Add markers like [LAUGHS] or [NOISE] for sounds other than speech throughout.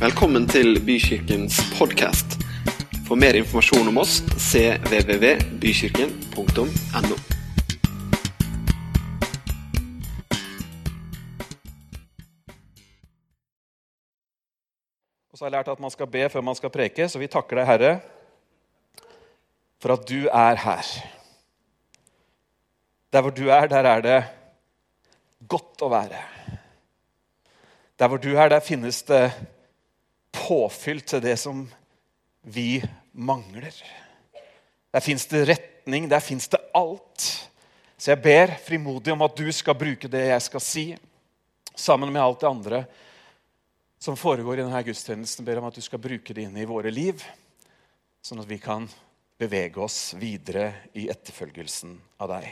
Velkommen til Bykirkens podkast. For mer informasjon om oss cvvvbykirken.no. Og så har jeg lært at man skal be før man skal preke, så vi takker deg, Herre, for at du er her. Der hvor du er, der er det godt å være. Der hvor du er, der finnes det påfyll til det som vi mangler. Der fins det retning, der fins det alt. Så jeg ber frimodig om at du skal bruke det jeg skal si, sammen med alt det andre som foregår i denne gudstjenesten. ber om at du skal bruke det inn i våre liv, sånn at vi kan bevege oss videre i etterfølgelsen av deg.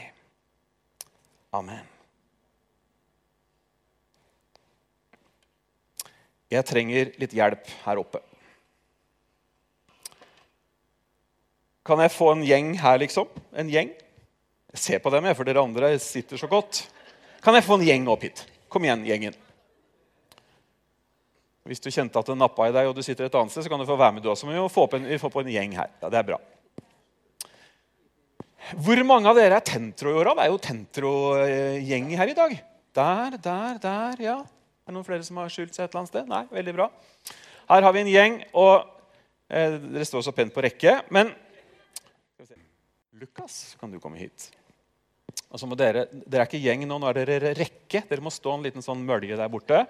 Amen. Jeg trenger litt hjelp her oppe. Kan jeg få en gjeng her, liksom? En gjeng? Jeg ser på dem, jeg, for dere andre sitter så godt. Kan jeg få en gjeng opp hit? Kom igjen, gjengen. Hvis du kjente at det nappa i deg, og du sitter et annet sted, så kan du få være med du også. Men vi må få på en, få på en gjeng her. Ja, det er bra. Hvor mange av dere er Tentro i år? Det er jo Tentro-gjeng her i dag. Der, der, der, ja. Er det noen flere som har skjult seg et eller annet sted? Nei, veldig bra. Her har vi en gjeng, og eh, dere står så pent på rekke. Men Lukas, kan du komme hit? Og så må dere, dere er ikke gjeng nå, nå er dere rekke. Dere må stå en liten sånn mølje der borte.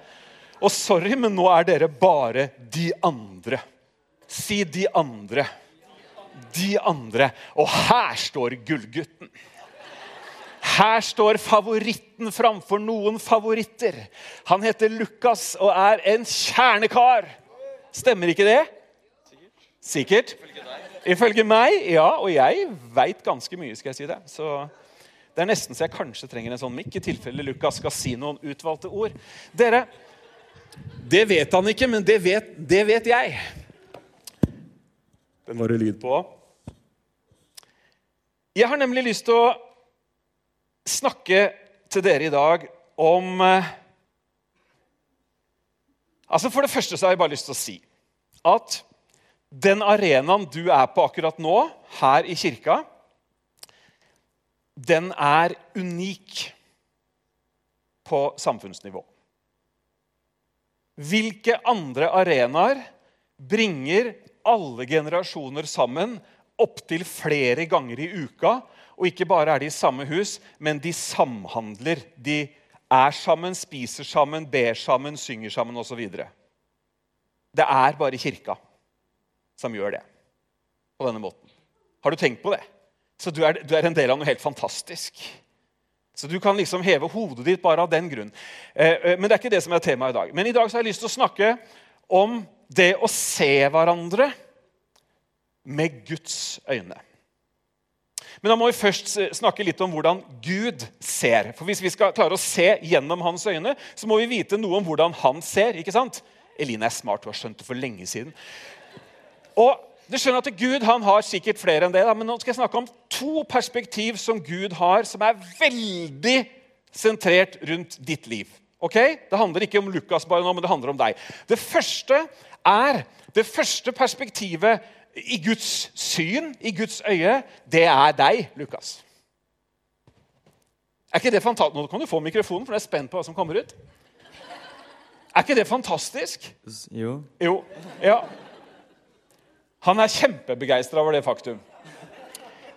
Og sorry, men nå er dere bare de andre. Si de andre. De andre. Og her står gullgutten. Her står favoritten framfor noen favoritter. Han heter Lukas og er en kjernekar. Stemmer ikke det? Sikkert. Ifølge meg, ja. Og jeg veit ganske mye, skal jeg si det. Så det er nesten så jeg kanskje trenger en sånn mikk i tilfelle Lukas skal si noen utvalgte ord. Dere, det vet han ikke, men det vet, det vet jeg. Den var det lyd på. Jeg har nemlig lyst til å snakke til dere i dag om eh, Altså For det første så har jeg bare lyst til å si at den arenaen du er på akkurat nå, her i kirka, den er unik på samfunnsnivå. Hvilke andre arenaer bringer alle generasjoner sammen opptil flere ganger i uka? Og ikke bare er de i samme hus, men de samhandler. De er sammen, spiser sammen, ber sammen, synger sammen osv. Det er bare kirka som gjør det på denne måten. Har du tenkt på det? Så du er, du er en del av noe helt fantastisk. Så du kan liksom heve hodet ditt bare av den grunn. Eh, eh, men det er ikke det som er temaet i dag. Men i dag har jeg lyst til å snakke om det å se hverandre med Guds øyne. Men da må vi først snakke litt om hvordan Gud ser. For Hvis vi skal klare å se gjennom hans øyne, så må vi vite noe om hvordan han ser. ikke sant? Eline er smart, hun har skjønt det for lenge siden. Og du skjønner at Gud han har sikkert flere enn det, men nå skal jeg snakke om to perspektiv som Gud har, som er veldig sentrert rundt ditt liv. Ok? Det handler ikke om Lukas bare nå, men det handler om deg. Det første er det første perspektivet i Guds syn, i Guds øye, det er deg, Lukas. Er ikke det fantastisk? Nå kan du få mikrofonen, for jeg er spent på hva som kommer ut. Er ikke det fantastisk? Jo. Jo. Ja. Han er kjempebegeistra over det faktum.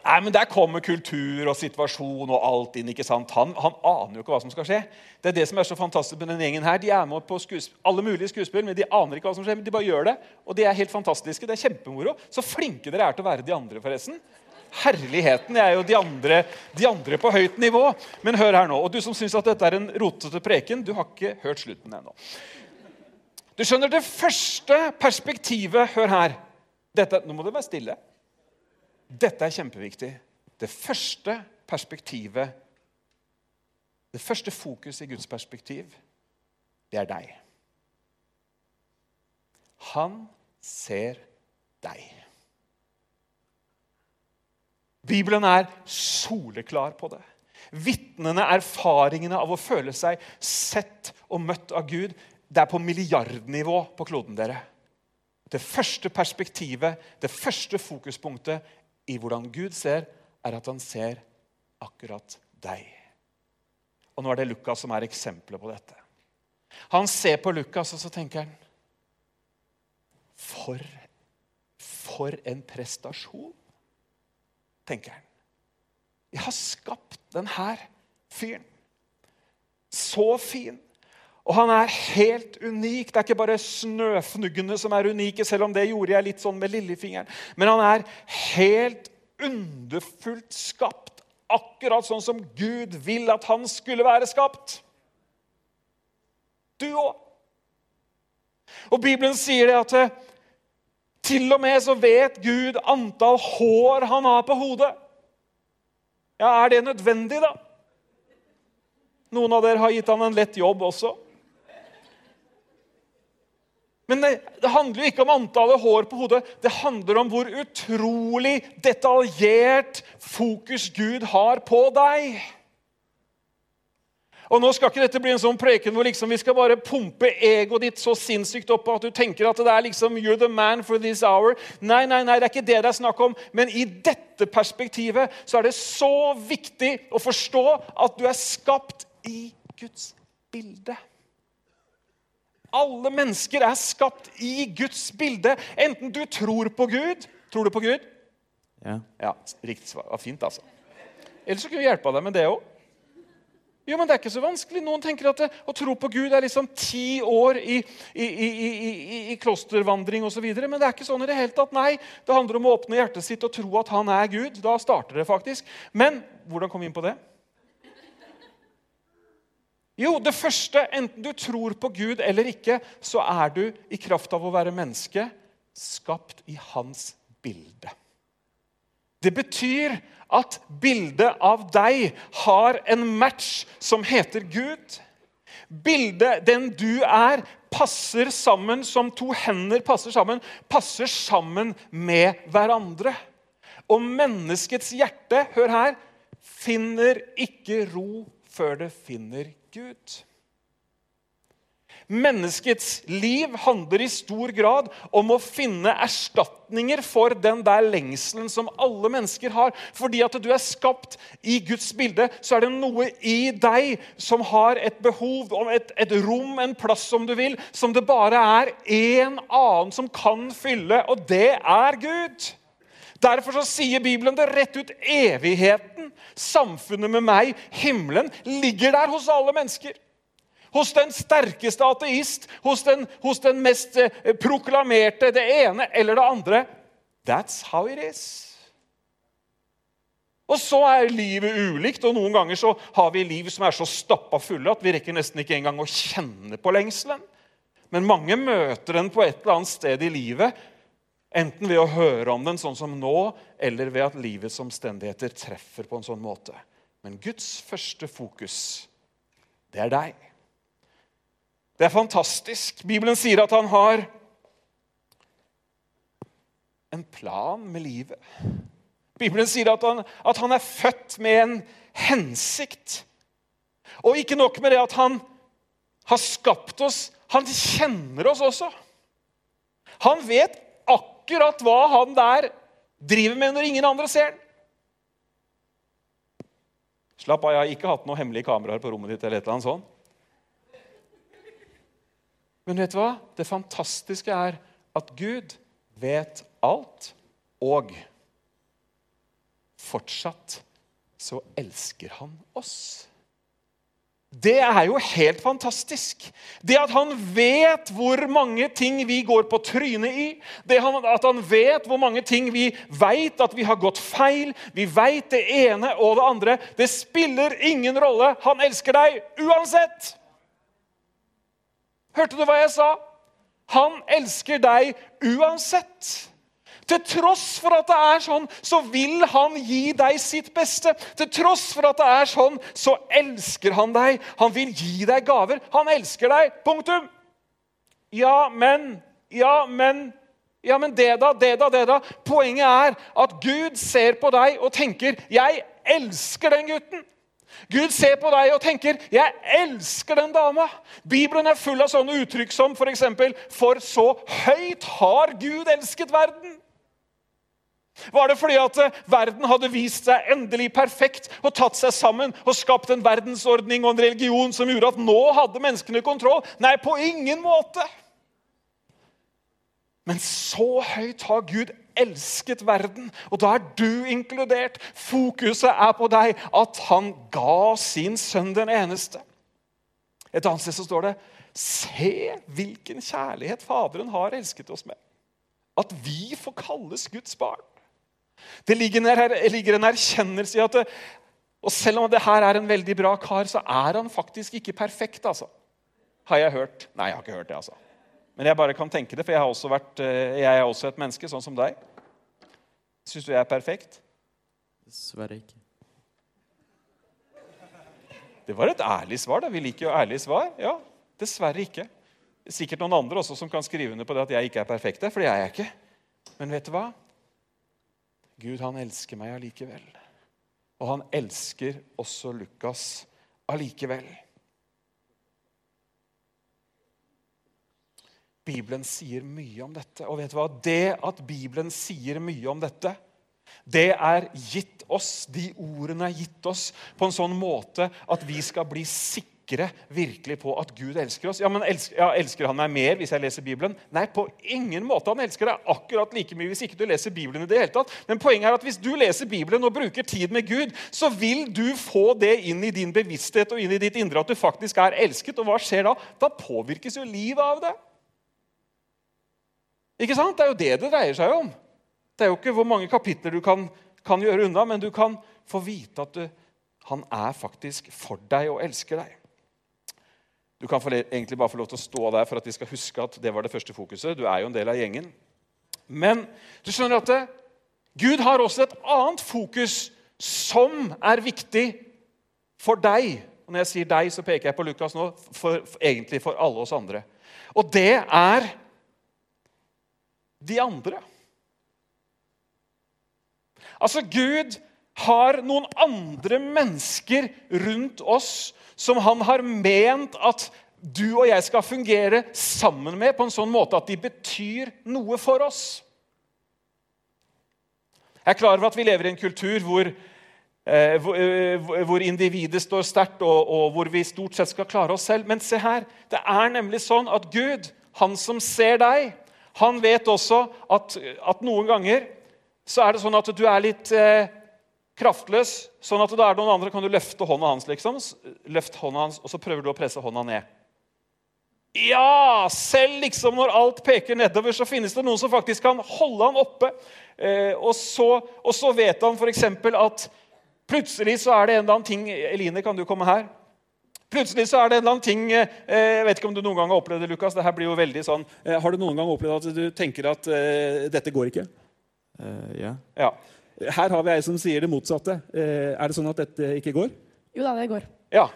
Nei, men Der kommer kultur og situasjon og alt inn. ikke sant? Han, han, aner jo ikke hva som skal skje. Det er det som er så fantastisk med denne gjengen her. De er med på alle mulige skuespill, men de aner ikke hva som skjer. men De bare gjør det, og de er helt fantastiske. Det er kjempemoro. Så flinke dere er til å være de andre, forresten. Herligheten Jeg er jo de andre, de andre på høyt nivå. Men hør her nå. Og du som syns at dette er en rotete preken, du har ikke hørt slutten ennå. Du skjønner, det første perspektivet Hør her. Dette, nå må det være stille. Dette er kjempeviktig. Det første perspektivet, det første fokuset i Guds perspektiv, det er deg. Han ser deg. Bibelen er soleklar på det. Vitnene, erfaringene av å føle seg sett og møtt av Gud, det er på milliardnivå på kloden. dere. Det første perspektivet, det første fokuspunktet i hvordan Gud ser, er at han ser akkurat deg. Og nå er det Lukas som er eksempelet på dette. Han ser på Lukas, og så tenker han For, for en prestasjon, tenker han. Jeg har skapt denne fyren. Så fin. Og han er helt unik. Det er ikke bare snøfnuggene som er unike, selv om det gjorde jeg litt sånn med lillefingeren. Men han er helt underfullt skapt, akkurat sånn som Gud vil at han skulle være skapt. Du òg. Og Bibelen sier det at eh, til og med så vet Gud antall hår han har på hodet. Ja, Er det nødvendig, da? Noen av dere har gitt han en lett jobb også. Men det, det, handler jo ikke om antallet hår på hodet. Det handler om hvor utrolig detaljert fokus Gud har på deg. Og Nå skal ikke dette bli en sånn preken hvor liksom vi skal bare pumpe egoet ditt så sinnssykt opp at du tenker at det er liksom you're the man for this hour. Nei, nei, nei, det er ikke det det er snakk om. Men i dette perspektivet så er det så viktig å forstå at du er skapt i Guds bilde. Alle mennesker er skapt i Guds bilde, enten du tror på Gud Tror du på Gud? Ja. Ja, Riktig svar. Fint, altså. Ellers så kunne vi hjelpe deg med det òg. Jo, men Det er ikke så vanskelig. Noen tenker at det, å tro på Gud er liksom ti år i, i, i, i klostervandring osv. Men det er ikke sånn i det hele tatt. Nei, Det handler om å åpne hjertet sitt og tro at han er Gud. Da starter det faktisk. Men hvordan kom vi inn på det? Jo, det første, enten du tror på Gud eller ikke, så er du i kraft av å være menneske skapt i hans bilde. Det betyr at bildet av deg har en match som heter Gud. Bildet, den du er, passer sammen som to hender passer sammen. Passer sammen med hverandre. Og menneskets hjerte, hør her, finner ikke ro før det finner Gud. Menneskets liv handler i stor grad om å finne erstatninger for den der lengselen som alle mennesker har. Fordi at du er skapt i Guds bilde, så er det noe i deg som har et behov, et, et rom, en plass om du vil, som det bare er én annen som kan fylle, og det er Gud. Derfor så sier Bibelen det rett ut. Evigheten, samfunnet med meg, himmelen, ligger der hos alle mennesker. Hos den sterkeste ateist, hos den, hos den mest eh, proklamerte, det ene eller det andre. That's how it is. Og så er livet ulikt, og noen ganger så har vi liv som er så stappa fulle at vi rekker nesten ikke engang å kjenne på lengselen. Men mange møter den på et eller annet sted i livet Enten ved å høre om den sånn som nå, eller ved at livets omstendigheter treffer på en sånn måte. Men Guds første fokus, det er deg. Det er fantastisk. Bibelen sier at han har en plan med livet. Bibelen sier at han, at han er født med en hensikt. Og ikke nok med det at han har skapt oss, han kjenner oss også. Han vet akkurat hva han der driver med når ingen andre ser den. Slapp av, jeg har ikke hatt noen hemmelige kameraer på rommet ditt. eller et eller annet sånt. Men vet du hva? Det fantastiske er at Gud vet alt, og fortsatt så elsker han oss. Det er jo helt fantastisk. Det at han vet hvor mange ting vi går på trynet i. Det at han vet hvor mange ting vi veit at vi har gått feil. Vi veit det ene og det andre. Det spiller ingen rolle. Han elsker deg uansett. Hørte du hva jeg sa? Han elsker deg uansett. Til tross for at det er sånn, så vil han gi deg sitt beste. Til tross for at det er sånn, så elsker han deg. Han vil gi deg gaver. Han elsker deg. Punktum. Ja, men Ja, men Ja, men det da, det da, det da. Poenget er at Gud ser på deg og tenker 'Jeg elsker den gutten'. Gud ser på deg og tenker 'Jeg elsker den dama'. Bibelen er full av sånne uttrykk som f.eks.: For, for så høyt har Gud elsket verden. Var det fordi at eh, verden hadde vist seg endelig perfekt og tatt seg sammen og skapt en verdensordning og en religion som gjorde at nå hadde menneskene kontroll? Nei, på ingen måte. Men så høyt har Gud elsket verden, og da er du inkludert. Fokuset er på deg, at han ga sin sønn den eneste. Et annet sted så står det Se hvilken kjærlighet Faderen har elsket oss med. At vi får kalles Guds barn. Det ligger en erkjennelse i at det, og selv om det her er en veldig bra kar, så er han faktisk ikke perfekt. altså. Har jeg hørt? Nei, jeg har ikke hørt det. altså. Men jeg bare kan tenke det, for jeg, vært, eh, jeg er også et menneske, sånn som deg. Syns du jeg er perfekt? Dessverre ikke. Det var et ærlig svar. da. Vi liker jo ærlige svar. Ja, dessverre ikke. Sikkert noen andre også som kan skrive under på det at jeg ikke er perfekt. For det er jeg ikke. Men vet du hva? Gud, han elsker meg allikevel. Og han elsker også Lukas allikevel. Bibelen sier mye om dette. Og vet du hva? Det at Bibelen sier mye om dette, det er gitt oss. De ordene er gitt oss på en sånn måte at vi skal bli sikre virkelig på at Gud elsker oss. Ja, men elsker, ja, elsker han meg mer hvis jeg leser Bibelen? Nei, på ingen måte. Han elsker deg akkurat like mye hvis ikke du leser Bibelen i det hele tatt. Men poenget er at hvis du leser Bibelen og bruker tid med Gud, så vil du få det inn i din bevissthet og inn i ditt indre at du faktisk er elsket. Og hva skjer da? Da påvirkes jo livet av det. Ikke sant? Det er jo det det dreier seg om. Det er jo ikke hvor mange kapitler du kan, kan gjøre unna, men du kan få vite at du, han er faktisk for deg og elsker deg. Du kan egentlig bare få lov til å stå der for at de skal huske at det var det første fokuset. Du er jo en del av gjengen. Men du skjønner at det, Gud har også et annet fokus som er viktig for deg. Og når jeg sier deg, så peker jeg på Lukas nå, for, for, egentlig for alle oss andre. Og det er de andre. Altså, Gud har noen andre mennesker rundt oss som han har ment at du og jeg skal fungere sammen med på en sånn måte at de betyr noe for oss. Jeg er klar over at vi lever i en kultur hvor, eh, hvor, eh, hvor individet står sterkt, og, og, hvor vi stort sett skal klare oss selv. Men se her, det er nemlig sånn at Gud, han som ser deg, han vet også at, at, noen ganger så er det sånn at du er litt eh, kraftløs. Sånn at det er noen andre kan du løfte hånda hans, liksom. Løft hånda hans, og så prøver du å presse hånda ned. Ja! Selv liksom når alt peker nedover, så finnes det noen som faktisk kan holde han oppe. Eh, og, så, og, så, vet han f.eks. at plutselig så er det en eller annen ting Eline, kan du komme her? Plutselig så er det en eller annen ting eh, Jeg vet ikke om du noen gang har opplevd det, Lukas. Det her blir jo veldig sånn. Eh, har du noen gang opplevd at du tenker at uh, dette går ikke? Uh, ja. ja. Her har vi ei som sier det motsatte. Uh, er det sånn at dette ikke går? Jo da, det går. Ja.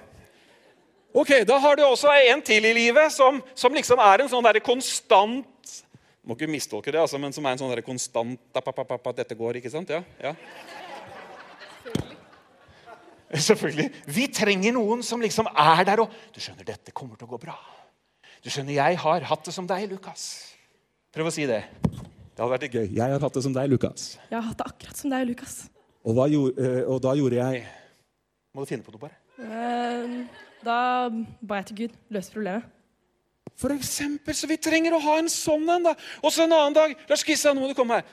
Ok, Da har du også en til i livet som, som liksom er en sånn der konstant Må ikke mistolke det, altså, men som er en sånn der konstant Dette går, ikke sant? Ja. ja. Selvfølgelig. Vi trenger noen som liksom er der og Du skjønner, dette kommer til å gå bra. Du skjønner, jeg har hatt det som deg, Lukas. Prøv å si det. Det hadde vært gøy. Jeg har hatt det som deg, Lukas. Jeg har hatt det akkurat som deg, Lukas. Og, gjorde, eh, og da gjorde jeg Må du finne på noe, bare? Eh, da ba jeg til Gud. Løse problemet. For eksempel, så vi trenger å ha en sånn en. da. Og så en annen dag Lars Kristian, nå må du komme her.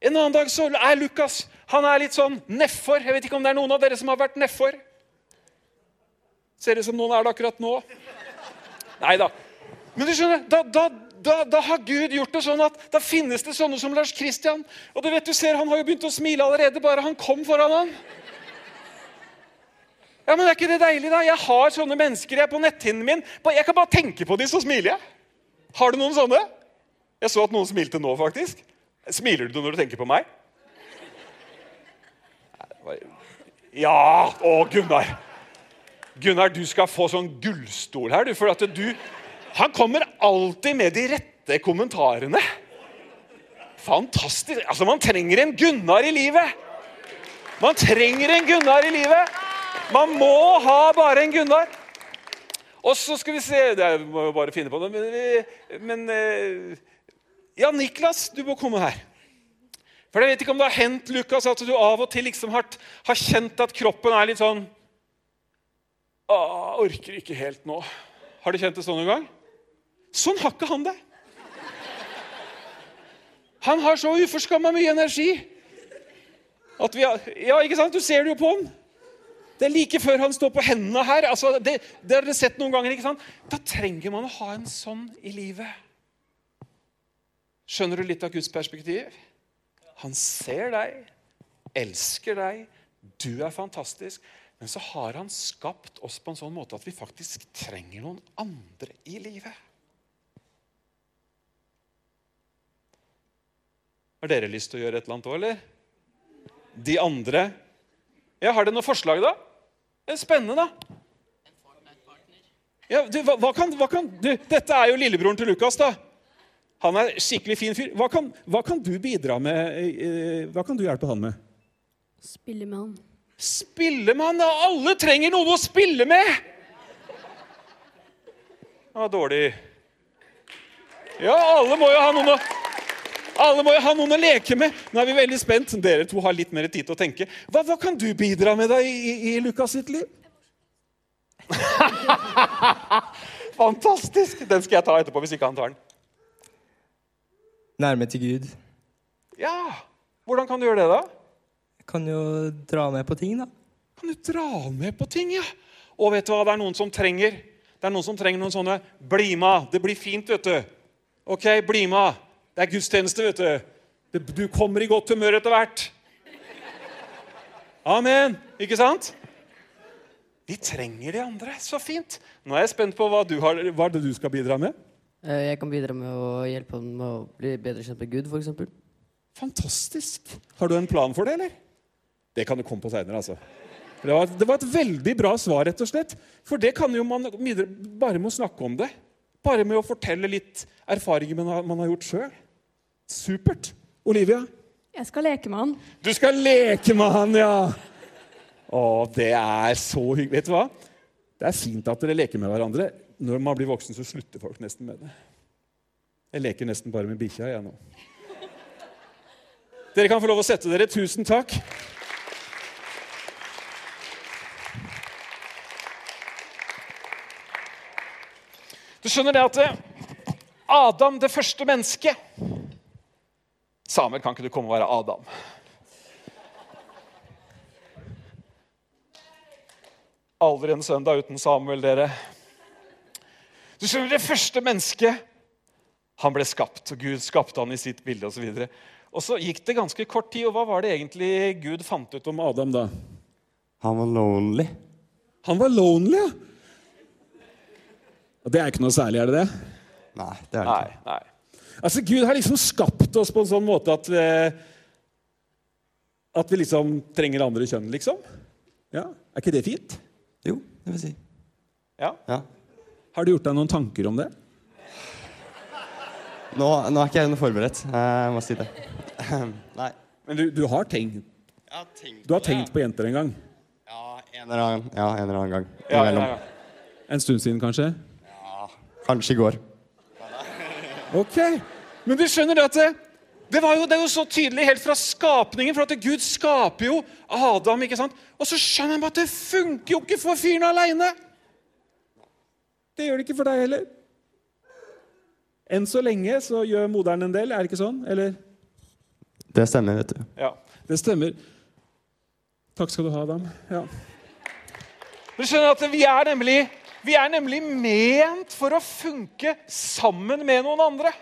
En annen dag så er Lukas han er litt sånn nedfor. Jeg vet ikke om det er noen av dere som har vært nedfor. Ser det ut som noen er det akkurat nå? Nei da. Men du skjønner, da, da, da, da, har Gud gjort det sånn at da finnes det sånne som Lars Kristian. Og du vet, du ser, Han har jo begynt å smile allerede, bare han kom foran han. Ja, men Er ikke det deilig? da? Jeg har sånne mennesker jeg er på netthinnen min. Jeg kan bare tenke på dem, så smiler jeg. Har du noen sånne? Jeg så at noen smilte nå, faktisk. Smiler du når du tenker på meg? Ja! Å, Gunnar. Gunnar, du skal få sånn gullstol her, du. For at du Han kommer alltid med de rette kommentarene. Fantastisk. Altså, man trenger en Gunnar i livet. Man trenger en Gunnar i livet. Man må ha bare en Gunnar. Og så skal vi se er- må jo bare finne på noe. Men, men eh, Ja, Niklas, du må komme her. For jeg vet ikke om det har hendt Lukas, at du av og til liksom har, har kjent at kroppen er litt sånn å, orker ikke helt nå. Har du kjent det sånn noen gang? Sånn har ikke han det. Han har så uforskamma mye energi. At vi har, ja, ikke sant? Du ser det jo på han. Det er like før han står på hendene her. Altså, det, det har dere sett noen ganger. ikke sant? Da trenger man å ha en sånn i livet. Skjønner du litt av Guds perspektiv? Han ser deg, elsker deg, du er fantastisk. Men så har han skapt oss på en sånn måte at vi faktisk trenger noen andre i livet. Har dere lyst til å gjøre et eller annet òg, eller? De andre? Ja, Har dere noe forslag, da? Det er spennende, da. Ja, du, hva, hva kan, hva kan, du, dette er jo lillebroren til Lukas. da. Han er skikkelig fin fyr. Hva kan, hva kan du bidra med? eh, Hva kan du hjelpe han med? Spille med han. Spille med han! da. Alle trenger noen å spille med! Det var dårlig. Ja, alle må jo ha noen å alle må jo ha noen å leke med. Nå er vi veldig spent. Dere to har litt mer tid til å tenke. Hva, hva kan du bidra med da i, i, i Lukas sitt liv? [LAUGHS] Fantastisk! Den skal jeg ta etterpå hvis ikke han tar den. Nærme til Gud. Ja, Hvordan kan du gjøre det, da? Jeg kan jo dra med på ting, da. Kan du dra med på ting, ja? Og vet du hva det er noen som trenger? Det er noen som trenger noen sånne 'bli med'. Det blir fint, vet du. Ok, bli med. Det er gudstjeneste, vet du. Du kommer i godt humør etter hvert. Amen. Ikke sant? Vi trenger de andre. Så fint. Nå er jeg spent på hva, du har, hva er det du skal bidra med. Eh, Jeg kan bidra med å hjelpe ham med å bli bedre kjent med Gud, f.eks. Fantastisk. Har du en plan for det, eller? Det kan du komme på seinere, altså. Det var, det var et veldig bra svar, rett og slett. For det kan jo man bare med å snakke om det. Bare med å fortelle litt erfaringer man har, man har gjort sjøl. Supert. Olivia? Jeg skal leke med han. Du skal leke med han, ja! Å, det er så hyggelig. Vet du hva? Det er fint at dere leker med hverandre. Når man blir voksen, så slutter folk nesten med det. Jeg leker nesten bare med bikkja, jeg nå. Dere kan få lov å sette dere. Tusen takk. Du skjønner det at eh, Adam, det første mennesket Samuel, kan ikke du komme og være Adam? Aldri en søndag uten Samuel, dere. Du skjønner, Det første mennesket han ble skapt, og Gud skapte han i sitt bilde osv. Og, så og så gikk det ganske kort tid, og hva var det egentlig Gud fant ut om Adam da? Han var lonely. Han var lonely, ja. Det er ikke noe særlig, er det det? Nei, det er det Nei, ikke. nei. Altså, Gud har liksom skapt oss på en sånn måte at vi, At vi liksom trenger andre kjønn, liksom. Ja, Er ikke det fint? Jo, det vil si. Ja. Ja. Har du gjort deg noen tanker om det? Nå, nå er ikke jeg noe forberedt. Jeg må si det. [CLEARS THROAT] Nei. Men du, du har tenkt Jeg har tenkt Du har tenkt på jenter en gang? Ja, en eller annen, ja, en eller annen gang. Ja, ja, ja. En stund siden, kanskje? Kanskje i går. Ok. Men du skjønner det at det, det, var jo, det er jo så tydelig helt fra skapningen, for at Gud skaper jo Adam. ikke sant? Og så skjønner han at det funker jo ikke for fyren aleine. Det gjør det ikke for deg heller. Enn så lenge så gjør moderen en del, er det ikke sånn? Eller? Det stemmer, vet du. Ja. Det stemmer. Takk skal du ha, Adam. Ja. Du skjønner at vi er nemlig vi er nemlig ment for å funke sammen med noen andre.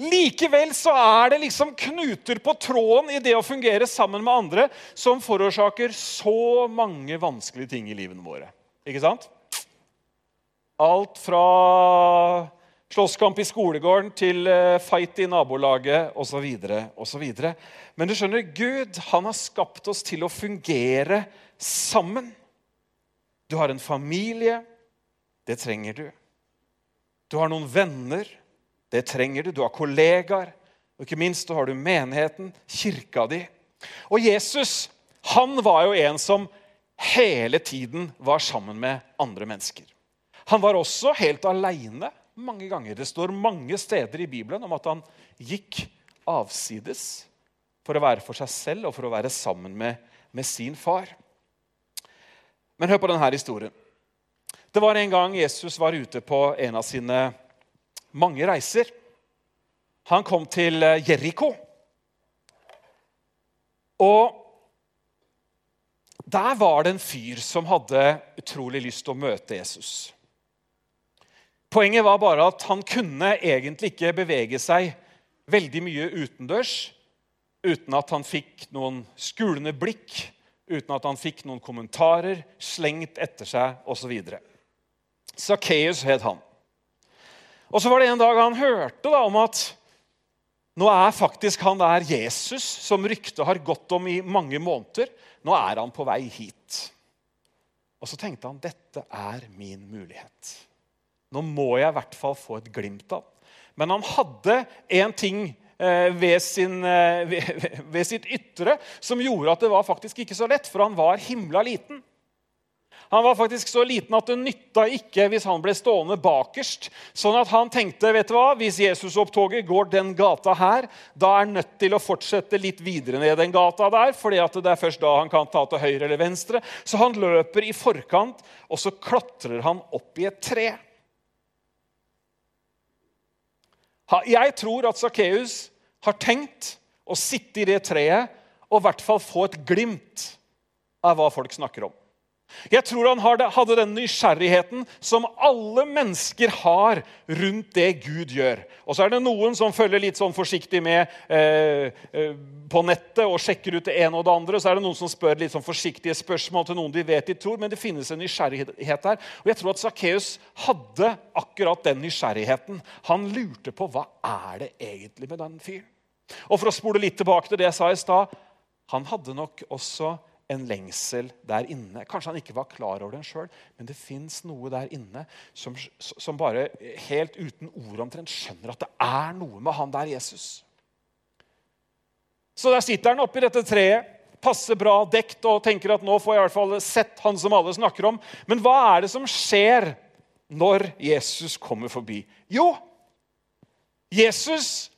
Likevel så er det liksom knuter på tråden i det å fungere sammen med andre som forårsaker så mange vanskelige ting i livene våre. Ikke sant? Alt fra slåsskamp i skolegården til eh, fight i nabolaget osv. osv. Men du skjønner, Gud han har skapt oss til å fungere sammen. Du har en familie. Det trenger du. Du har noen venner. Det trenger du. Du har kollegaer. Og ikke minst har du menigheten, kirka di. Og Jesus han var jo en som hele tiden var sammen med andre mennesker. Han var også helt aleine mange ganger. Det står mange steder i Bibelen om at han gikk avsides for å være for seg selv og for å være sammen med, med sin far. Men hør på denne historien. Det var en gang Jesus var ute på en av sine mange reiser. Han kom til Jeriko. Og der var det en fyr som hadde utrolig lyst til å møte Jesus. Poenget var bare at han kunne egentlig ikke bevege seg veldig mye utendørs uten at han fikk noen skulende blikk, uten at han fikk noen kommentarer slengt etter seg osv. Sakkeus het han. Og så var det en dag han hørte da, om at nå er faktisk han der Jesus, som ryktet har gått om i mange måneder, nå er han på vei hit. Og så tenkte han dette er min mulighet. Nå må jeg i hvert fall få et glimt av Men han hadde en ting eh, ved, sin, eh, ved, [LAUGHS] ved sitt ytre som gjorde at det var faktisk ikke så lett, for han var himla liten. Han var faktisk så liten at det nytta ikke hvis han ble stående bakerst. Sånn at han tenkte vet du hva, hvis Jesusopptoget går den gata her, da er han nødt til å fortsette litt videre ned den gata der, fordi det er først da han kan ta til høyre eller venstre. Så han løper i forkant, og så klatrer han opp i et tre. Jeg tror at Sakkeus har tenkt å sitte i det treet og i hvert fall få et glimt av hva folk snakker om. Jeg tror han hadde den nysgjerrigheten som alle mennesker har rundt det Gud gjør. Og så er det noen som følger litt sånn forsiktig med eh, eh, på nettet og sjekker ut det ene og det andre. Så er det noen som spør litt sånn forsiktige spørsmål til noen de vet de tror. Men det finnes en nysgjerrighet der. Og jeg tror at Sakkeus hadde akkurat den nysgjerrigheten. Han lurte på hva er det egentlig med den fyren. Og for å spole litt tilbake til det jeg sa i stad Han hadde nok også en lengsel der inne. Kanskje han ikke var klar over den sjøl, men det fins noe der inne som, som, bare helt uten ord omtrent skjønner at det er noe med han der Jesus. Så der sitter han oppi dette treet, passer bra dekt og tenker at nå får jeg i hvert fall sett han som alle snakker om. Men hva er det som skjer når Jesus kommer forbi? Jo, Jesus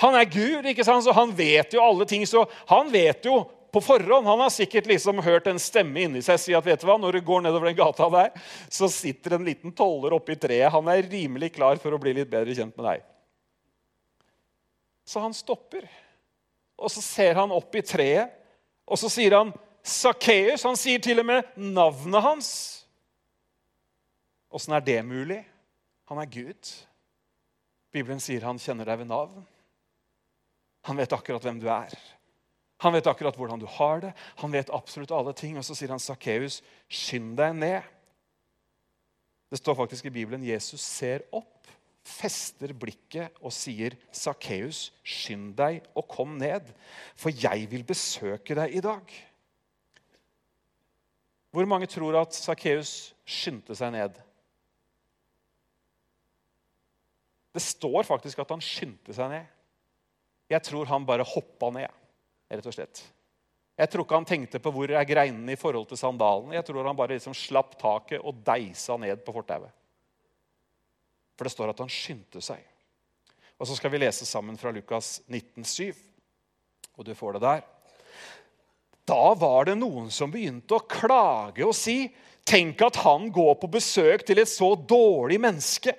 han er Gud, ikke sant? så han vet jo alle ting. Så han vet jo på forhånd. Han har sikkert liksom hørt en stemme inni seg si at vet du hva, når du går nedover den gata der, så sitter en liten toller oppi treet. Han er rimelig klar for å bli litt bedre kjent med deg. Så han stopper, og så ser han opp i treet, og så sier han Sakkeus. Han sier til og med navnet hans. Åssen er det mulig? Han er Gud. Bibelen sier han kjenner deg ved navn. Han vet akkurat hvem du er. Han vet akkurat hvordan du har det. Han vet absolutt alle ting. Og så sier han, 'Sakkeus, skynd deg ned.' Det står faktisk i Bibelen Jesus ser opp, fester blikket og sier, 'Sakkeus, skynd deg og kom ned, for jeg vil besøke deg i dag.' Hvor mange tror at Sakkeus skyndte seg ned? Det står faktisk at han skyndte seg ned. Jeg tror han bare hoppa ned rett og slett. Jeg tror ikke han tenkte på hvor er greinene i forhold til sandalen. Jeg tror han bare liksom slapp taket og deisa ned på fortauet. For det står at han skyndte seg. Og så skal vi lese sammen fra Lukas 19,7. Og du får det der. Da var det noen som begynte å klage og si Tenk at han går på besøk til et så dårlig menneske.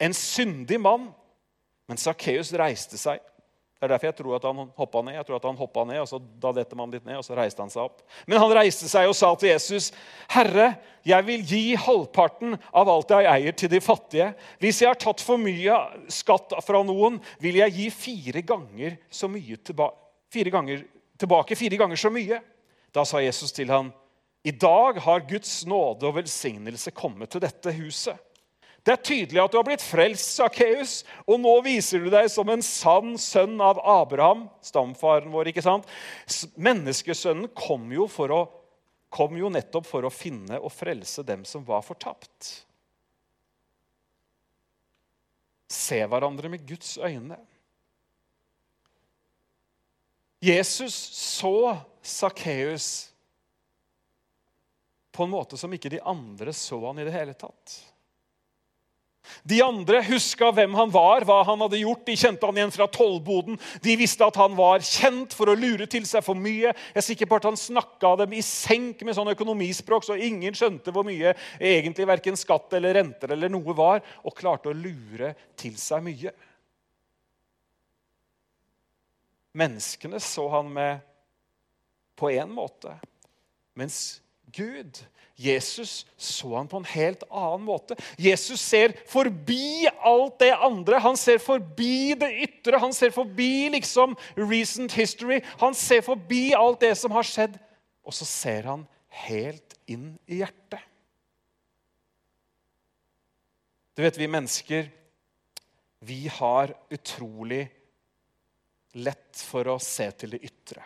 En syndig mann. Men Sakkeus reiste seg det er derfor jeg tror at han hoppa ned. Jeg tror at han ned, og så Da detter man litt ned, og så reiste han seg opp. Men han reiste seg og sa til Jesus, 'Herre, jeg vil gi halvparten av alt jeg eier, til de fattige.' 'Hvis jeg har tatt for mye skatt fra noen, vil jeg gi fire ganger, tilba fire ganger, tilbake fire ganger så mye.' Da sa Jesus til ham, 'I dag har Guds nåde og velsignelse kommet til dette huset.' Det er tydelig at du har blitt frelst, Sakkeus, og nå viser du deg som en sann sønn av Abraham, stamfaren vår. ikke sant? Menneskesønnen kom jo, å, kom jo nettopp for å finne og frelse dem som var fortapt. Se hverandre med Guds øyne. Jesus så Sakkeus på en måte som ikke de andre så han i det hele tatt. De andre huska hvem han var, hva han hadde gjort. De kjente han igjen fra tollboden. De visste at han var kjent for å lure til seg for mye. Jeg er sikker på at Han snakka dem i senk med sånn økonomispråk, så ingen skjønte hvor mye egentlig verken skatt eller renter eller noe var, og klarte å lure til seg mye. Menneskene så han med på én måte, mens Gud Jesus så han på en helt annen måte. Jesus ser forbi alt det andre. Han ser forbi det ytre. Han ser forbi liksom recent history. Han ser forbi alt det som har skjedd. Og så ser han helt inn i hjertet. Du vet, vi mennesker, vi har utrolig lett for å se til det ytre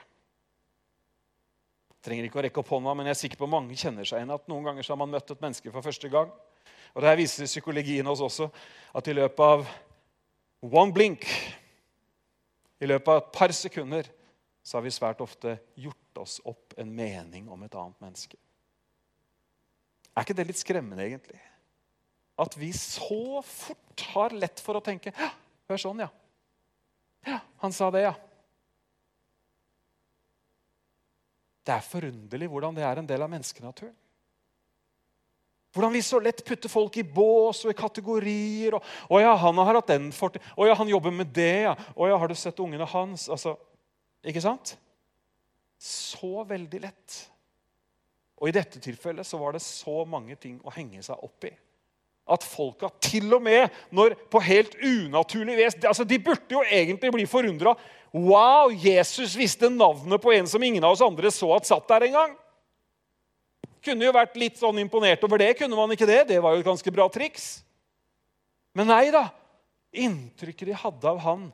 trenger ikke å rekke opp hånda, men jeg er sikker på mange kjenner seg igjen at noen ganger så har man møtt et menneske for første gang. Og det her viser psykologien oss også at i løpet av one blink, i løpet av et par sekunder, så har vi svært ofte gjort oss opp en mening om et annet menneske. Er ikke det litt skremmende, egentlig? At vi så fort har lett for å tenke Hør sånn, ja. Ja, han sa det, ja. Det er forunderlig hvordan det er en del av menneskenaturen. Hvordan vi så lett putter folk i bås og i kategorier. Og, 'Å ja, han har hatt den fortid. Å ja, han jobber med det, ja. Å ja, har du sett ungene hans?' Altså, Ikke sant? Så veldig lett. Og i dette tilfellet så var det så mange ting å henge seg opp i. At folka til og med når på helt unaturlig vis altså De burde jo egentlig bli forundra Wow, Jesus visste navnet på en som ingen av oss andre så at satt der engang. Kunne jo vært litt sånn imponert over det. Kunne man ikke det? Det var jo et ganske bra triks. Men nei da. Inntrykket de hadde av han,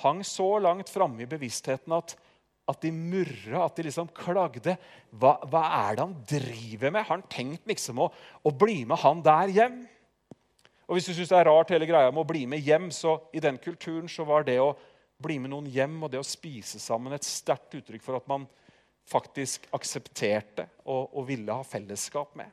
hang så langt framme i bevisstheten at, at de murra, at de liksom klagde. Hva, hva, er det han driver med? Har han tenkt liksom å, å bli med han der hjem? Og Hvis du syns det er rart hele greia med å bli med hjem, så i den kulturen så var det å bli med noen hjem og det å spise sammen et sterkt uttrykk for at man faktisk aksepterte og, og ville ha fellesskap med.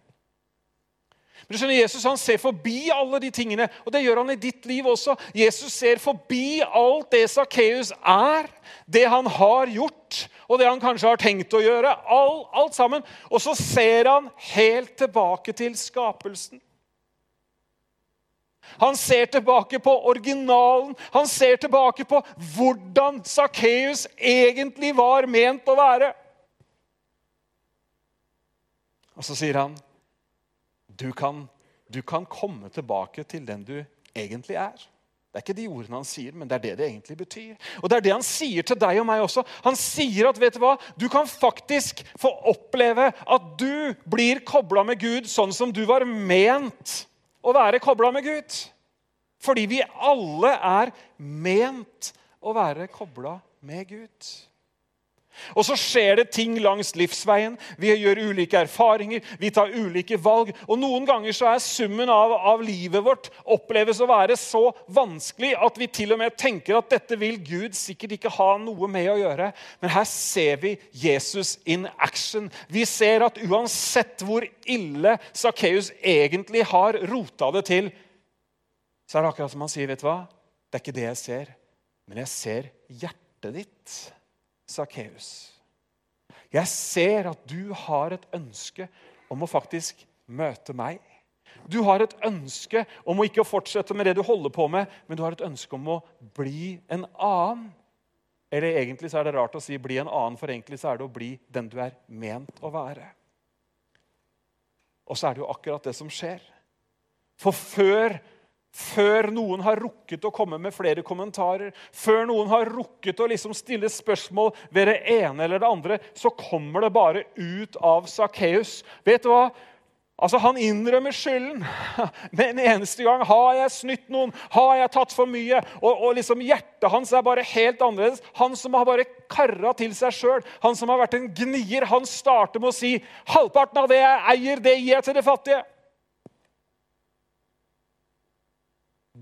Men du skjønner, Jesus han ser forbi alle de tingene, og det gjør han i ditt liv også. Jesus ser forbi alt det Sakkeus er, det han har gjort, og det han kanskje har tenkt å gjøre. All, alt sammen. Og så ser han helt tilbake til skapelsen. Han ser tilbake på originalen. Han ser tilbake på hvordan Sakkeus egentlig var ment å være. Og så sier han, du kan, du kan komme tilbake til den du egentlig er. Det er ikke de ordene han sier, men det er det det egentlig betyr. Og det er det han sier til deg og meg også. Han sier at vet du hva? Du kan faktisk få oppleve at du blir kobla med Gud sånn som du var ment å være kobla med Gud. Fordi vi alle er ment å være kobla med Gud. Og så skjer det ting langs livsveien. Vi gjør ulike erfaringer, vi tar ulike valg. Og noen ganger så er summen av, av, livet vårt oppleves å være så vanskelig at vi til og med tenker at dette vil Gud sikkert ikke ha noe med å gjøre. Men her ser vi Jesus in action. Vi ser at uansett hvor ille Sakkeus egentlig har rota det til, så er det akkurat som han sier, vet du hva? Det er ikke det jeg ser, men jeg ser hjertet ditt. Sakkeus. Jeg ser at du har et ønske om å faktisk møte meg. Du har et ønske om å ikke fortsette med det du holder på med, men du har et ønske om å bli en annen. Eller egentlig så er det rart å si 'bli en annen', for egentlig så er det å bli den du er ment å være. Og så er det jo akkurat det som skjer. For før før noen har rukket å komme med flere kommentarer, før noen har rukket å liksom stille spørsmål ved det ene eller det andre, så kommer det bare ut av Sakkeus. Vet du hva? Altså, Han innrømmer skylden. [LAUGHS] Men en eneste gang har jeg snytt noen, har jeg tatt for mye. Og, og liksom Hjertet hans er bare helt annerledes. Han som har bare karra til seg sjøl, han som har vært en gnier, han starter med å si halvparten av det jeg eier, det gir jeg til det fattige.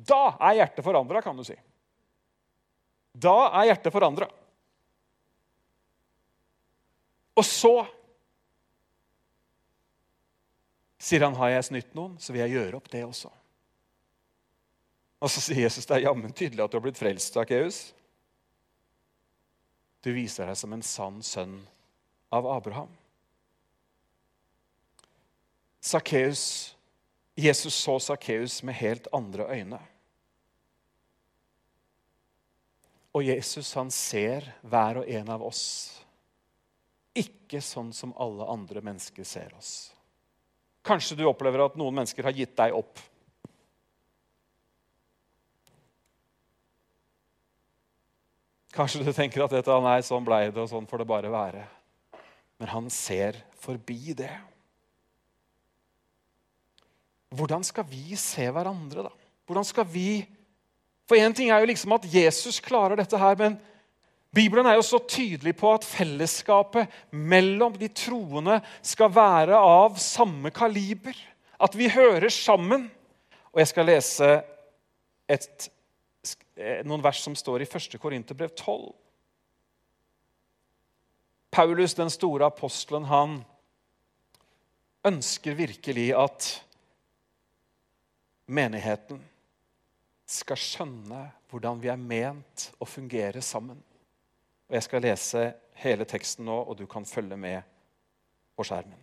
Da er hjertet forandra, kan du si. Da er hjertet forandra. Og så sier han, har jeg snytt noen, så vil jeg gjøre opp det også. Og så sier Jesus, det er jammen tydelig at du har blitt frelst, Sakkeus. Du viser deg som en sann sønn av Abraham. Sakkeus, Jesus så Sakkeus med helt andre øyne. Og Jesus han ser hver og en av oss ikke sånn som alle andre mennesker ser oss. Kanskje du opplever at noen mennesker har gitt deg opp. Kanskje du tenker at dette, nei, sånn blei det, og sånn får det bare være. Men han ser forbi det. Hvordan skal vi se hverandre, da? Hvordan skal vi For én ting er jo liksom at Jesus klarer dette her, men Bibelen er jo så tydelig på at fellesskapet mellom de troende skal være av samme kaliber. At vi hører sammen. Og jeg skal lese et, noen vers som står i 1. Korinterbrev 12. Paulus, den store apostelen, han ønsker virkelig at menigheten skal skjønne hvordan vi er ment å fungere sammen. Og Jeg skal lese hele teksten nå, og du kan følge med på skjermen.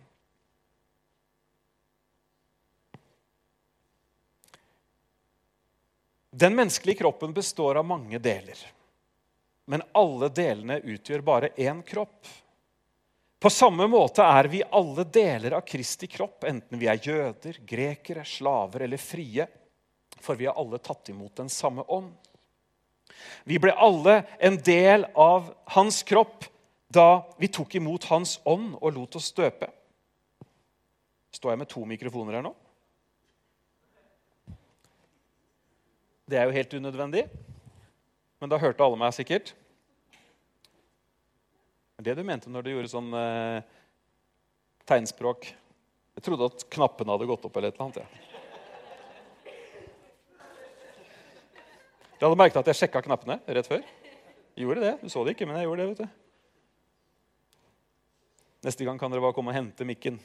Den menneskelige kroppen består av mange deler. Men alle delene utgjør bare én kropp. På samme måte er vi alle deler av Kristi kropp, enten vi er jøder, grekere, slaver eller frie. For vi har alle tatt imot den samme ånd. Vi ble alle en del av hans kropp da vi tok imot hans ånd og lot oss døpe. Står jeg med to mikrofoner her nå? Det er jo helt unødvendig, men da hørte alle meg sikkert. Det du mente når du gjorde sånn eh, tegnspråk. Jeg trodde at knappene hadde gått opp eller et eller annet. Ja. Dere hadde merket at jeg sjekka knappene rett før. Jeg gjorde det. Du så det ikke, men jeg gjorde det. vet du. Neste gang kan dere bare komme og hente mikken.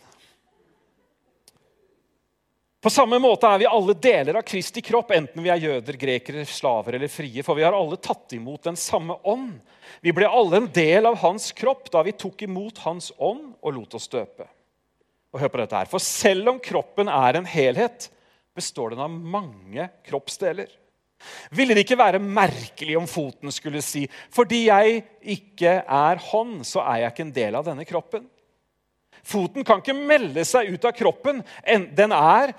På samme måte er vi alle deler av Kristi kropp, enten vi er jøder, grekere, slaver eller frie. For vi har alle tatt imot den samme ånd. Vi ble alle en del av hans kropp da vi tok imot hans ånd og lot oss døpe. Og hør på dette her. For selv om kroppen er en helhet, består den av mange kroppsdeler. Ville det ikke være merkelig om foten skulle si fordi jeg ikke er hånd, så er jeg ikke en del av denne kroppen? Foten kan ikke melde seg ut av kroppen. Den er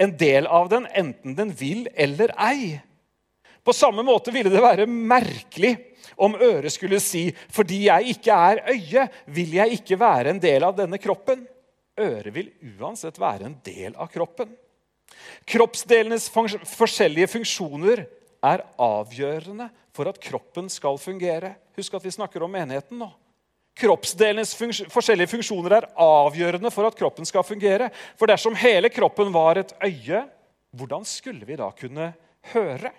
en del av den enten den vil eller ei. På samme måte ville det være merkelig om øret skulle si fordi jeg ikke er øye, vil jeg ikke være en del av denne kroppen. Øret vil uansett være en del av kroppen. Kroppsdelenes forskjellige funksjoner er avgjørende for at kroppen skal fungere. Husk at vi snakker om menigheten nå. Kroppsdelenes funks forskjellige funksjoner er avgjørende for at kroppen skal fungere. For dersom hele kroppen var et øye, hvordan skulle vi da kunne høre?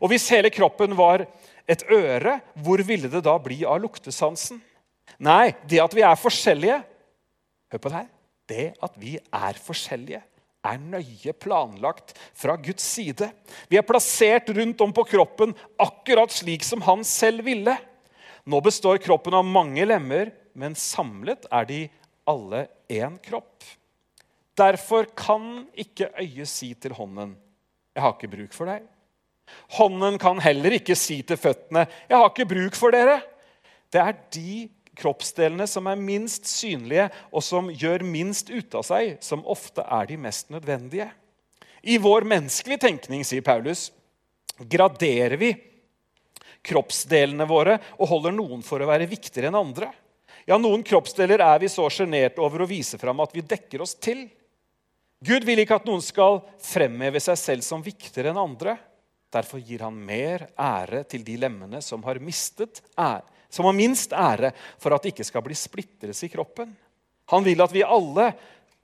Og hvis hele kroppen var et øre, hvor ville det da bli av luktesansen? Nei, det at vi er forskjellige Hør på det her. Det at vi er forskjellige, er nøye planlagt fra Guds side. Vi er plassert rundt om på kroppen akkurat slik som han selv ville. Nå består kroppen av mange lemmer, men samlet er de alle én kropp. Derfor kan ikke øyet si til hånden, 'Jeg har ikke bruk for deg'. Hånden kan heller ikke si til føttene, 'Jeg har ikke bruk for dere'. Det er de kroppsdelene som er minst synlige, og som gjør minst ut av seg, som ofte er de mest nødvendige. I vår menneskelige tenkning, sier Paulus, graderer vi kroppsdelene våre og holder noen for å være viktigere enn andre. Ja, Noen kroppsdeler er vi så sjenerte over å vise fram at vi dekker oss til. Gud vil ikke at noen skal fremheve seg selv som viktigere enn andre. Derfor gir han mer ære til de lemmene som har mistet ære som har minst ære, for at det ikke skal bli splittelse i kroppen. Han vil at vi alle,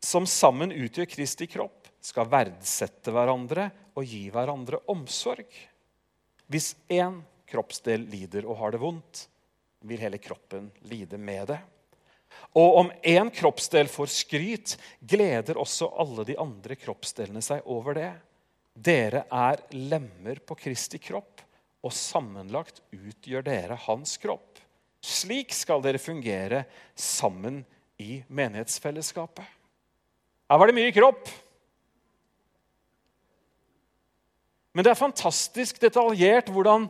som sammen utgjør Kristi kropp, skal verdsette hverandre og gi hverandre omsorg. Hvis én kroppsdel lider og har det vondt, vil hele kroppen lide med det. Og om én kroppsdel får skryt, gleder også alle de andre kroppsdelene seg over det. Dere er lemmer på Kristi kropp, og sammenlagt utgjør dere hans kropp. Slik skal dere fungere sammen i menighetsfellesskapet. Her var det mye kropp. Men det er fantastisk detaljert hvordan,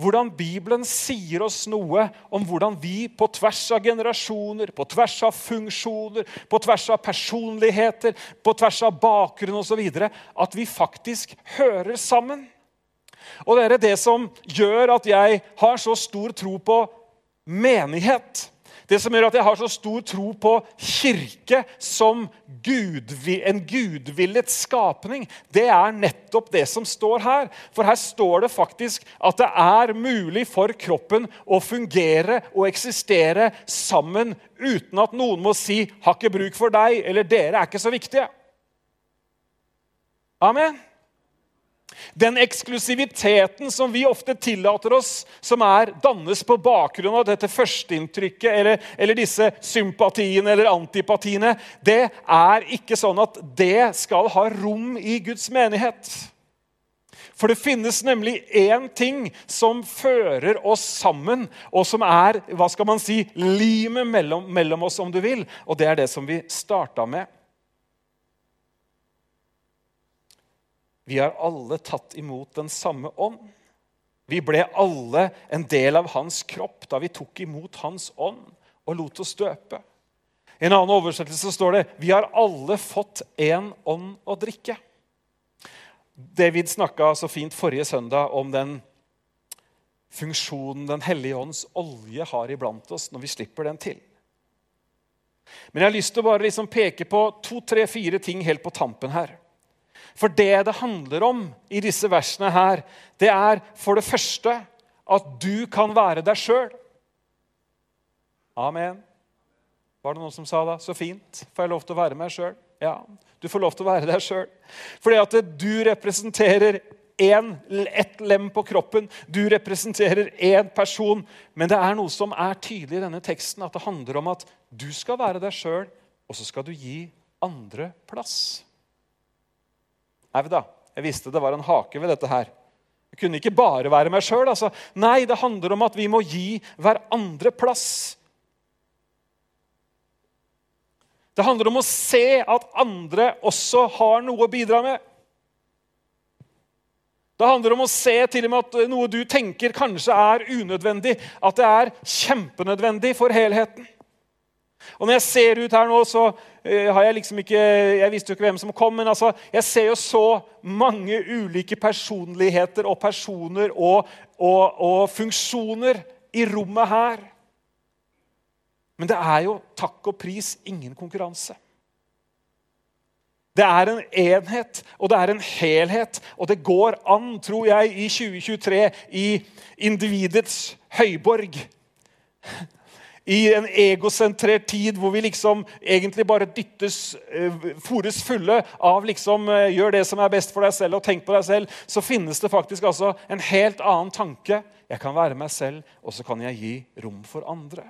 hvordan Bibelen sier oss noe om hvordan vi på tvers av generasjoner, på tvers av funksjoner, på tvers av personligheter, på tvers av bakgrunn osv. At vi faktisk hører sammen. Og det er det som gjør at jeg har så stor tro på menighet. Det som gjør at jeg har så stor tro på kirke som Gud, en gudvillet skapning, det er nettopp det som står her. For her står det faktisk at det er mulig for kroppen å fungere og eksistere sammen uten at noen må si 'har ikke bruk for deg' eller 'dere er ikke så viktige'. Amen. Den eksklusiviteten som vi ofte tillater oss, som er dannes på bakgrunn av dette førsteinntrykket eller, eller disse sympatiene eller antipatiene, det er ikke sånn at det skal ha rom i Guds menighet. For det finnes nemlig én ting som fører oss sammen, og som er hva skal man si, limet mellom, mellom oss, om du vil. Og det er det som vi starta med. Vi har alle tatt imot den samme ånd. Vi ble alle en del av hans kropp da vi tok imot hans ånd og lot oss døpe. I en annen oversettelse står det vi har alle fått én ånd å drikke. David snakka så fint forrige søndag om den funksjonen Den hellige ånds olje har iblant oss når vi slipper den til. Men jeg har lyst til å bare liksom peke på to, tre, fire ting helt på tampen her. For det det handler om i disse versene her, det er for det første at du kan være deg sjøl. Amen. Var det noen som sa det? Så fint. Får jeg lov til å være meg sjøl? Ja, du får lov til å være deg sjøl. Fordi at du representerer én, ett lem på kroppen. Du representerer én person. Men det er noe som er tydelig i denne teksten, at det handler om at du skal være deg sjøl, og så skal du gi andre plass. Au da, jeg visste det var en hake ved dette her. Jeg kunne ikke bare være meg sjøl. Altså. Nei, det handler om at vi må gi hverandre plass. Det handler om å se at andre også har noe å bidra med. Det handler om å se til og med at noe du tenker kanskje er unødvendig, at det er kjempenødvendig for helheten. Og når jeg ser ut her nå, så uh, har jeg liksom ikke Jeg visste jo ikke hvem som kom, men altså, jeg ser jo så mange ulike personligheter og personer og, og, og funksjoner i rommet her. Men det er jo takk og pris ingen konkurranse. Det er en enhet, og det er en helhet. Og det går an, tror jeg, i 2023, i individets høyborg i en egosentrert tid hvor vi liksom egentlig bare dyttes, uh, fores fulle av liksom uh, gjør det som er best for deg selv, og tenk på deg selv, så finnes det faktisk altså en helt annen tanke. Jeg kan være meg selv, og så kan jeg gi rom for andre.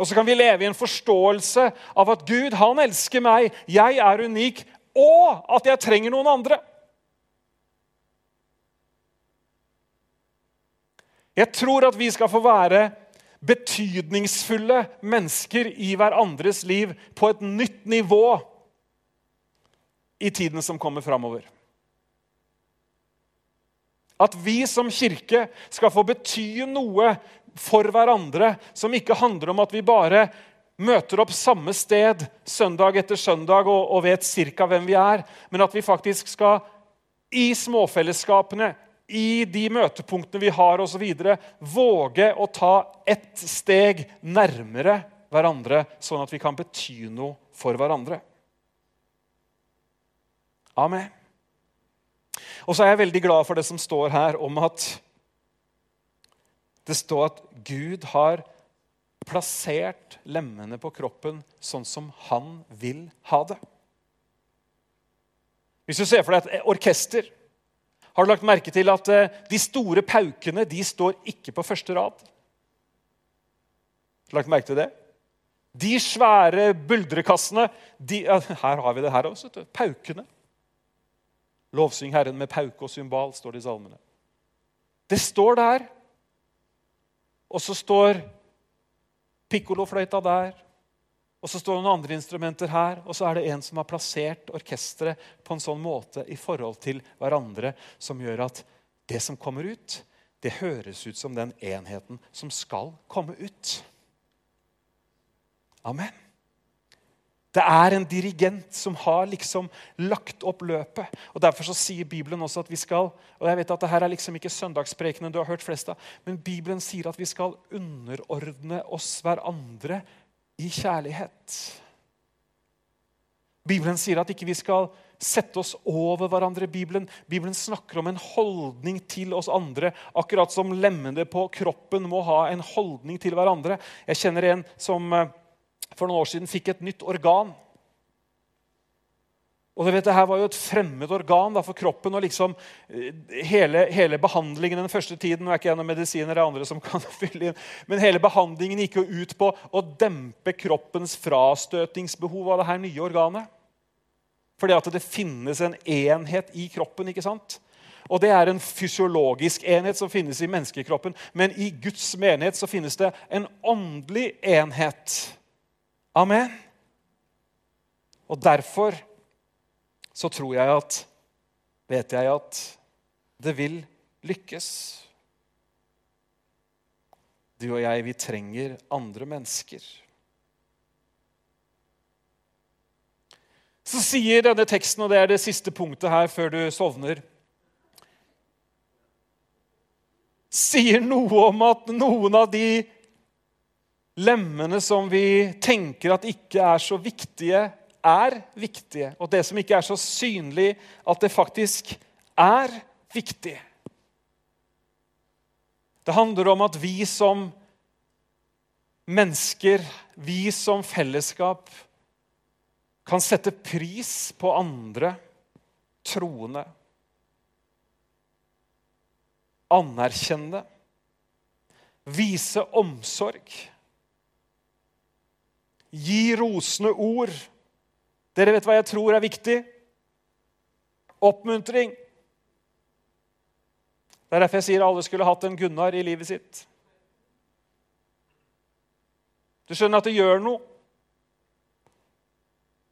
Og så kan vi leve i en forståelse av at Gud, han elsker meg, jeg er unik, og at jeg trenger noen andre. Jeg tror at vi skal få være betydningsfulle mennesker i hverandres liv på et nytt nivå i tiden som kommer framover. At vi som kirke skal få bety noe for hverandre som ikke handler om at vi bare møter opp samme sted søndag etter søndag og, vet ca. hvem vi er, men at vi faktisk skal i småfellesskapene, i de møtepunktene vi har osv., våge å ta ett steg nærmere hverandre, sånn at vi kan bety noe for hverandre. Amen. Og så er jeg veldig glad for det som står her om at det står at Gud har plassert lemmene på kroppen sånn som han vil ha det. Hvis du ser for deg et orkester har du lagt merke til at eh, de store paukene de står ikke på første rad? Har du lagt merke til det? De svære buldrekassene de, Her har vi det her også. Paukene. Lovsyng Herren med pauke og symbal, står det i salmene. Det står der. Og så står pikkolofløyta der. Og så står det noen andre instrumenter her, og så er det en som har plassert orkesteret på en sånn måte i forhold til hverandre som gjør at det som kommer ut, det høres ut som den enheten som skal komme ut. Amen. Det er en dirigent som har liksom lagt opp løpet. og Derfor så sier Bibelen også at vi skal og jeg vet at det her er liksom ikke søndagsprekenen du har hørt flest av, men Bibelen sier at vi skal underordne oss hverandre i kjærlighet. Bibelen sier at ikke vi skal sette oss over hverandre. Bibelen, Bibelen snakker om en holdning til oss andre, akkurat som lemmene på kroppen må ha en holdning til hverandre. Jeg kjenner en som eh, for noen år siden fikk et nytt organ. Og du vet, det her var jo et fremmed organ da, for kroppen. og liksom eh, hele, hele, behandlingen den første tiden nå er ikke jeg noen medisiner eller andre som [LAUGHS] kan fylle inn, men hele behandlingen gikk jo ut på å dempe kroppens frastøtingsbehov av det her nye organet. Fordi at det finnes en enhet i kroppen. ikke sant? Og Det er en fysiologisk enhet som finnes i menneskekroppen. Men i Guds menighet så finnes det en åndelig enhet. Amen. Og derfor så tror jeg at Vet jeg at det vil lykkes. Du og jeg, vi trenger andre mennesker. Så sier denne teksten, og det er det siste punktet her før du sovner Sier noe om at noen av de lemmene som vi tenker at ikke er så viktige, er viktige, og det som ikke er så synlig, at det faktisk er viktig. Det handler om at vi som mennesker, vi som fellesskap, kan sette pris på andre troende. Anerkjenne, vise omsorg. Gi rosende ord dere vet hva jeg tror er viktig? Oppmuntring. Det er derfor jeg sier alle skulle hatt en Gunnar i livet sitt. Du skjønner at det gjør noe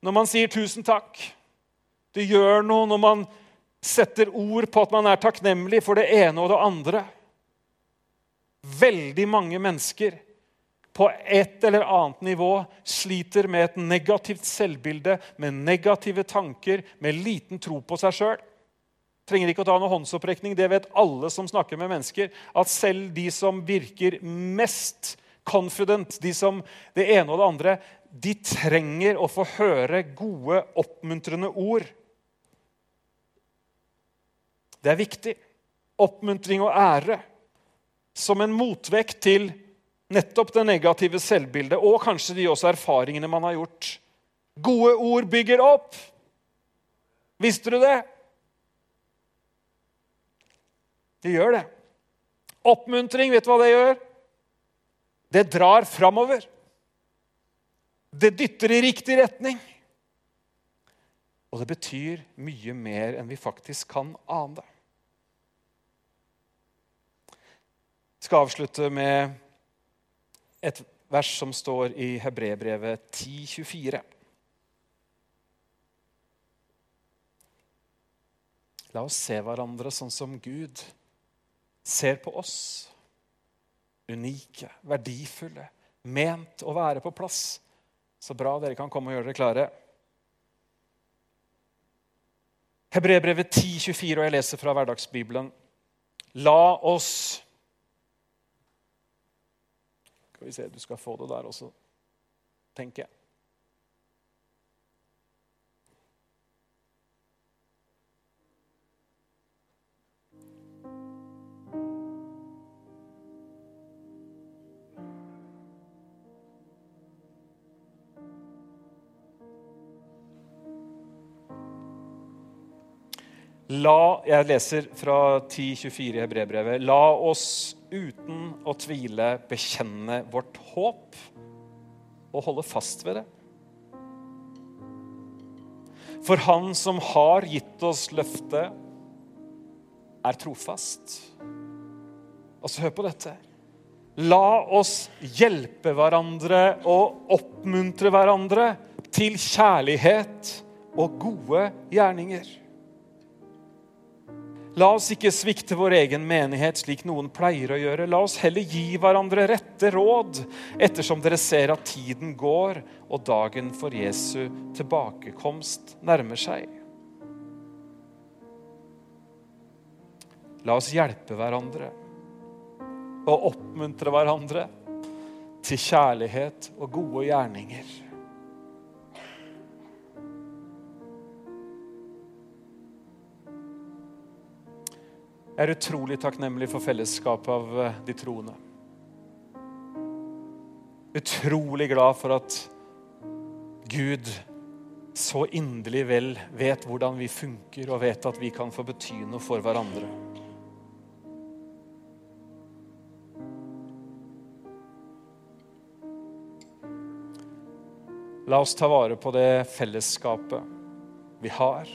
når man sier 'tusen takk'. Det gjør noe når man setter ord på at man er takknemlig for det ene og det andre. Veldig mange mennesker på et eller annet nivå sliter med et negativt selvbilde, med negative tanker, med liten tro på seg sjøl. Trenger ikke å ta noen håndsopprekning. Det vet alle som snakker med mennesker. At selv de som virker mest confident, de som det ene og det andre, de trenger å få høre gode, oppmuntrende ord. Det er viktig. Oppmuntring og ære som en motvekt til nettopp det negative selvbildet og kanskje de også erfaringene man har gjort. Gode ord bygger opp. Visste du det? Det gjør det. Oppmuntring, vet du hva det gjør? Det drar framover. Det dytter i riktig retning. Og det betyr mye mer enn vi faktisk kan ane. Jeg skal avslutte med et vers som står i Hebrebrevet 10,24. La oss se hverandre sånn som Gud ser på oss. Unike, verdifulle, ment å være på plass. Så bra dere kan komme og gjøre dere klare. Hebrebrevet 10, 24, og jeg leser fra Hverdagsbibelen. La oss skal vi se, Du skal få det der også, tenker jeg. La, jeg leser fra 10.24 i Hebrevbrevet. La oss uten å tvile bekjenne vårt håp og holde fast ved det. For Han som har gitt oss løftet, er trofast. Og så hør på dette. La oss hjelpe hverandre og oppmuntre hverandre til kjærlighet og gode gjerninger. La oss ikke svikte vår egen menighet slik noen pleier å gjøre. La oss heller gi hverandre rette råd, ettersom dere ser at tiden går og dagen for Jesu tilbakekomst nærmer seg. La oss hjelpe hverandre og oppmuntre hverandre til kjærlighet og gode gjerninger. Jeg er utrolig takknemlig for fellesskapet av eh, de troende. Utrolig glad for at Gud så inderlig vel vet hvordan vi funker, og vet at vi kan få bety noe for hverandre. La oss ta vare på det fellesskapet vi har.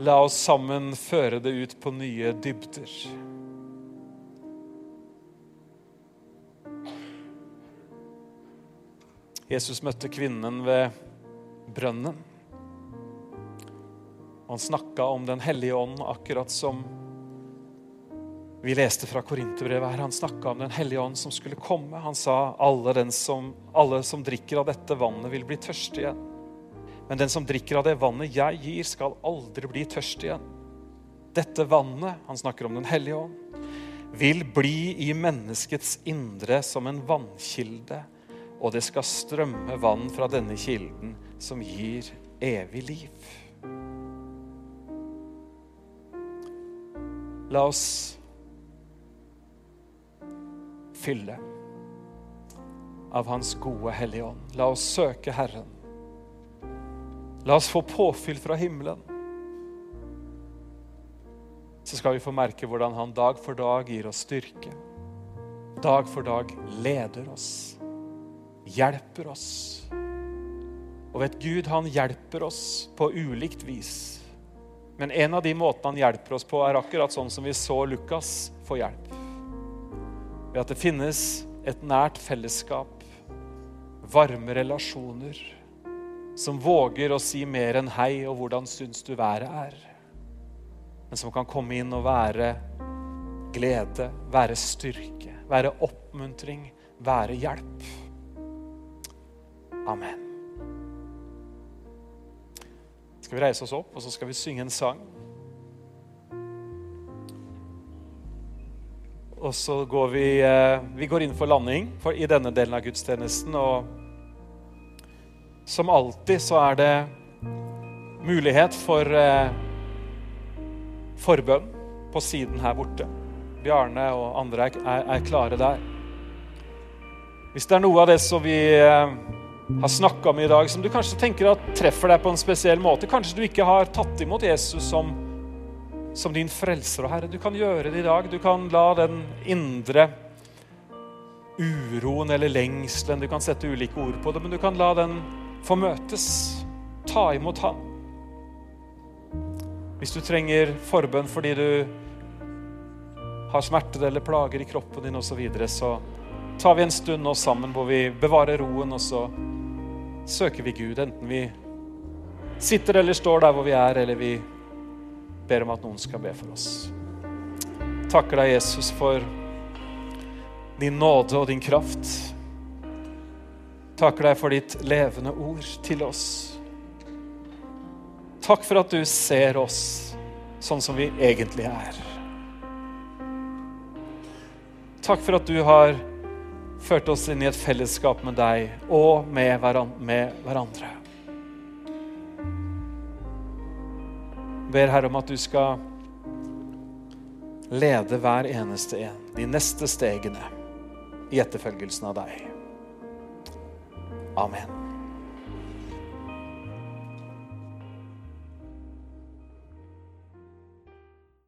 La oss sammen føre det ut på nye dybder. Jesus møtte kvinnen ved brønnen. Han snakka om Den hellige ånd, akkurat som vi leste fra Korinterbrevet her. Han snakka om Den hellige ånd som skulle komme. Han sa alle, som, alle som drikker av dette vannet, vil bli tørste igjen. Men den som drikker av det vannet jeg gir, skal aldri bli tørst igjen. Dette vannet, han snakker om Den hellige ånd, vil bli i menneskets indre som en vannkilde, og det skal strømme vann fra denne kilden som gir evig liv. La oss fylle av Hans gode Hellige Ånd. La oss søke Herren. La oss få påfyll fra himmelen. Så skal vi få merke hvordan Han dag for dag gir oss styrke. Dag for dag leder oss, hjelper oss. Og vet Gud, han hjelper oss på ulikt vis. Men en av de måtene han hjelper oss på, er akkurat sånn som vi så Lukas få hjelp. Ved at det finnes et nært fellesskap, varme relasjoner, som våger å si mer enn 'hei' og 'hvordan syns du været er', men som kan komme inn og være glede, være styrke, være oppmuntring, være hjelp. Amen. Skal vi reise oss opp, og så skal vi synge en sang. Og så går vi, eh, vi går inn for landing for, i denne delen av gudstjenesten. Og som alltid så er det mulighet for eh, forbønn på siden her borte. Bjarne og andre er, er, er, klare der. Hvis det er noe av det som vi eh, har snakka om i dag, som du kanskje tenker at treffer deg på en spesiell måte Kanskje du ikke har tatt imot Jesus som som din frelser og Herre. Du kan gjøre det i dag. Du kan la den indre uroen eller lengselen Du kan sette ulike ord på det, men du kan la den få møtes. Ta imot Han. Hvis du trenger forbønn fordi du har smerter eller plager i kroppen din osv., så, videre, så tar vi en stund nå sammen hvor vi bevarer roen, og så søker vi Gud. Enten vi sitter eller står der hvor vi er, eller vi ber om at noen skal be for oss. Takker deg, Jesus, for din nåde og din kraft. Takker deg for ditt levende ord til oss. Takk for at du ser oss sånn som vi egentlig er. Takk for at du har ført oss inn i et fellesskap med deg og med hverandre. ber Herre om at du skal lede hver eneste en de neste stegene i etterfølgelsen av deg. Amen.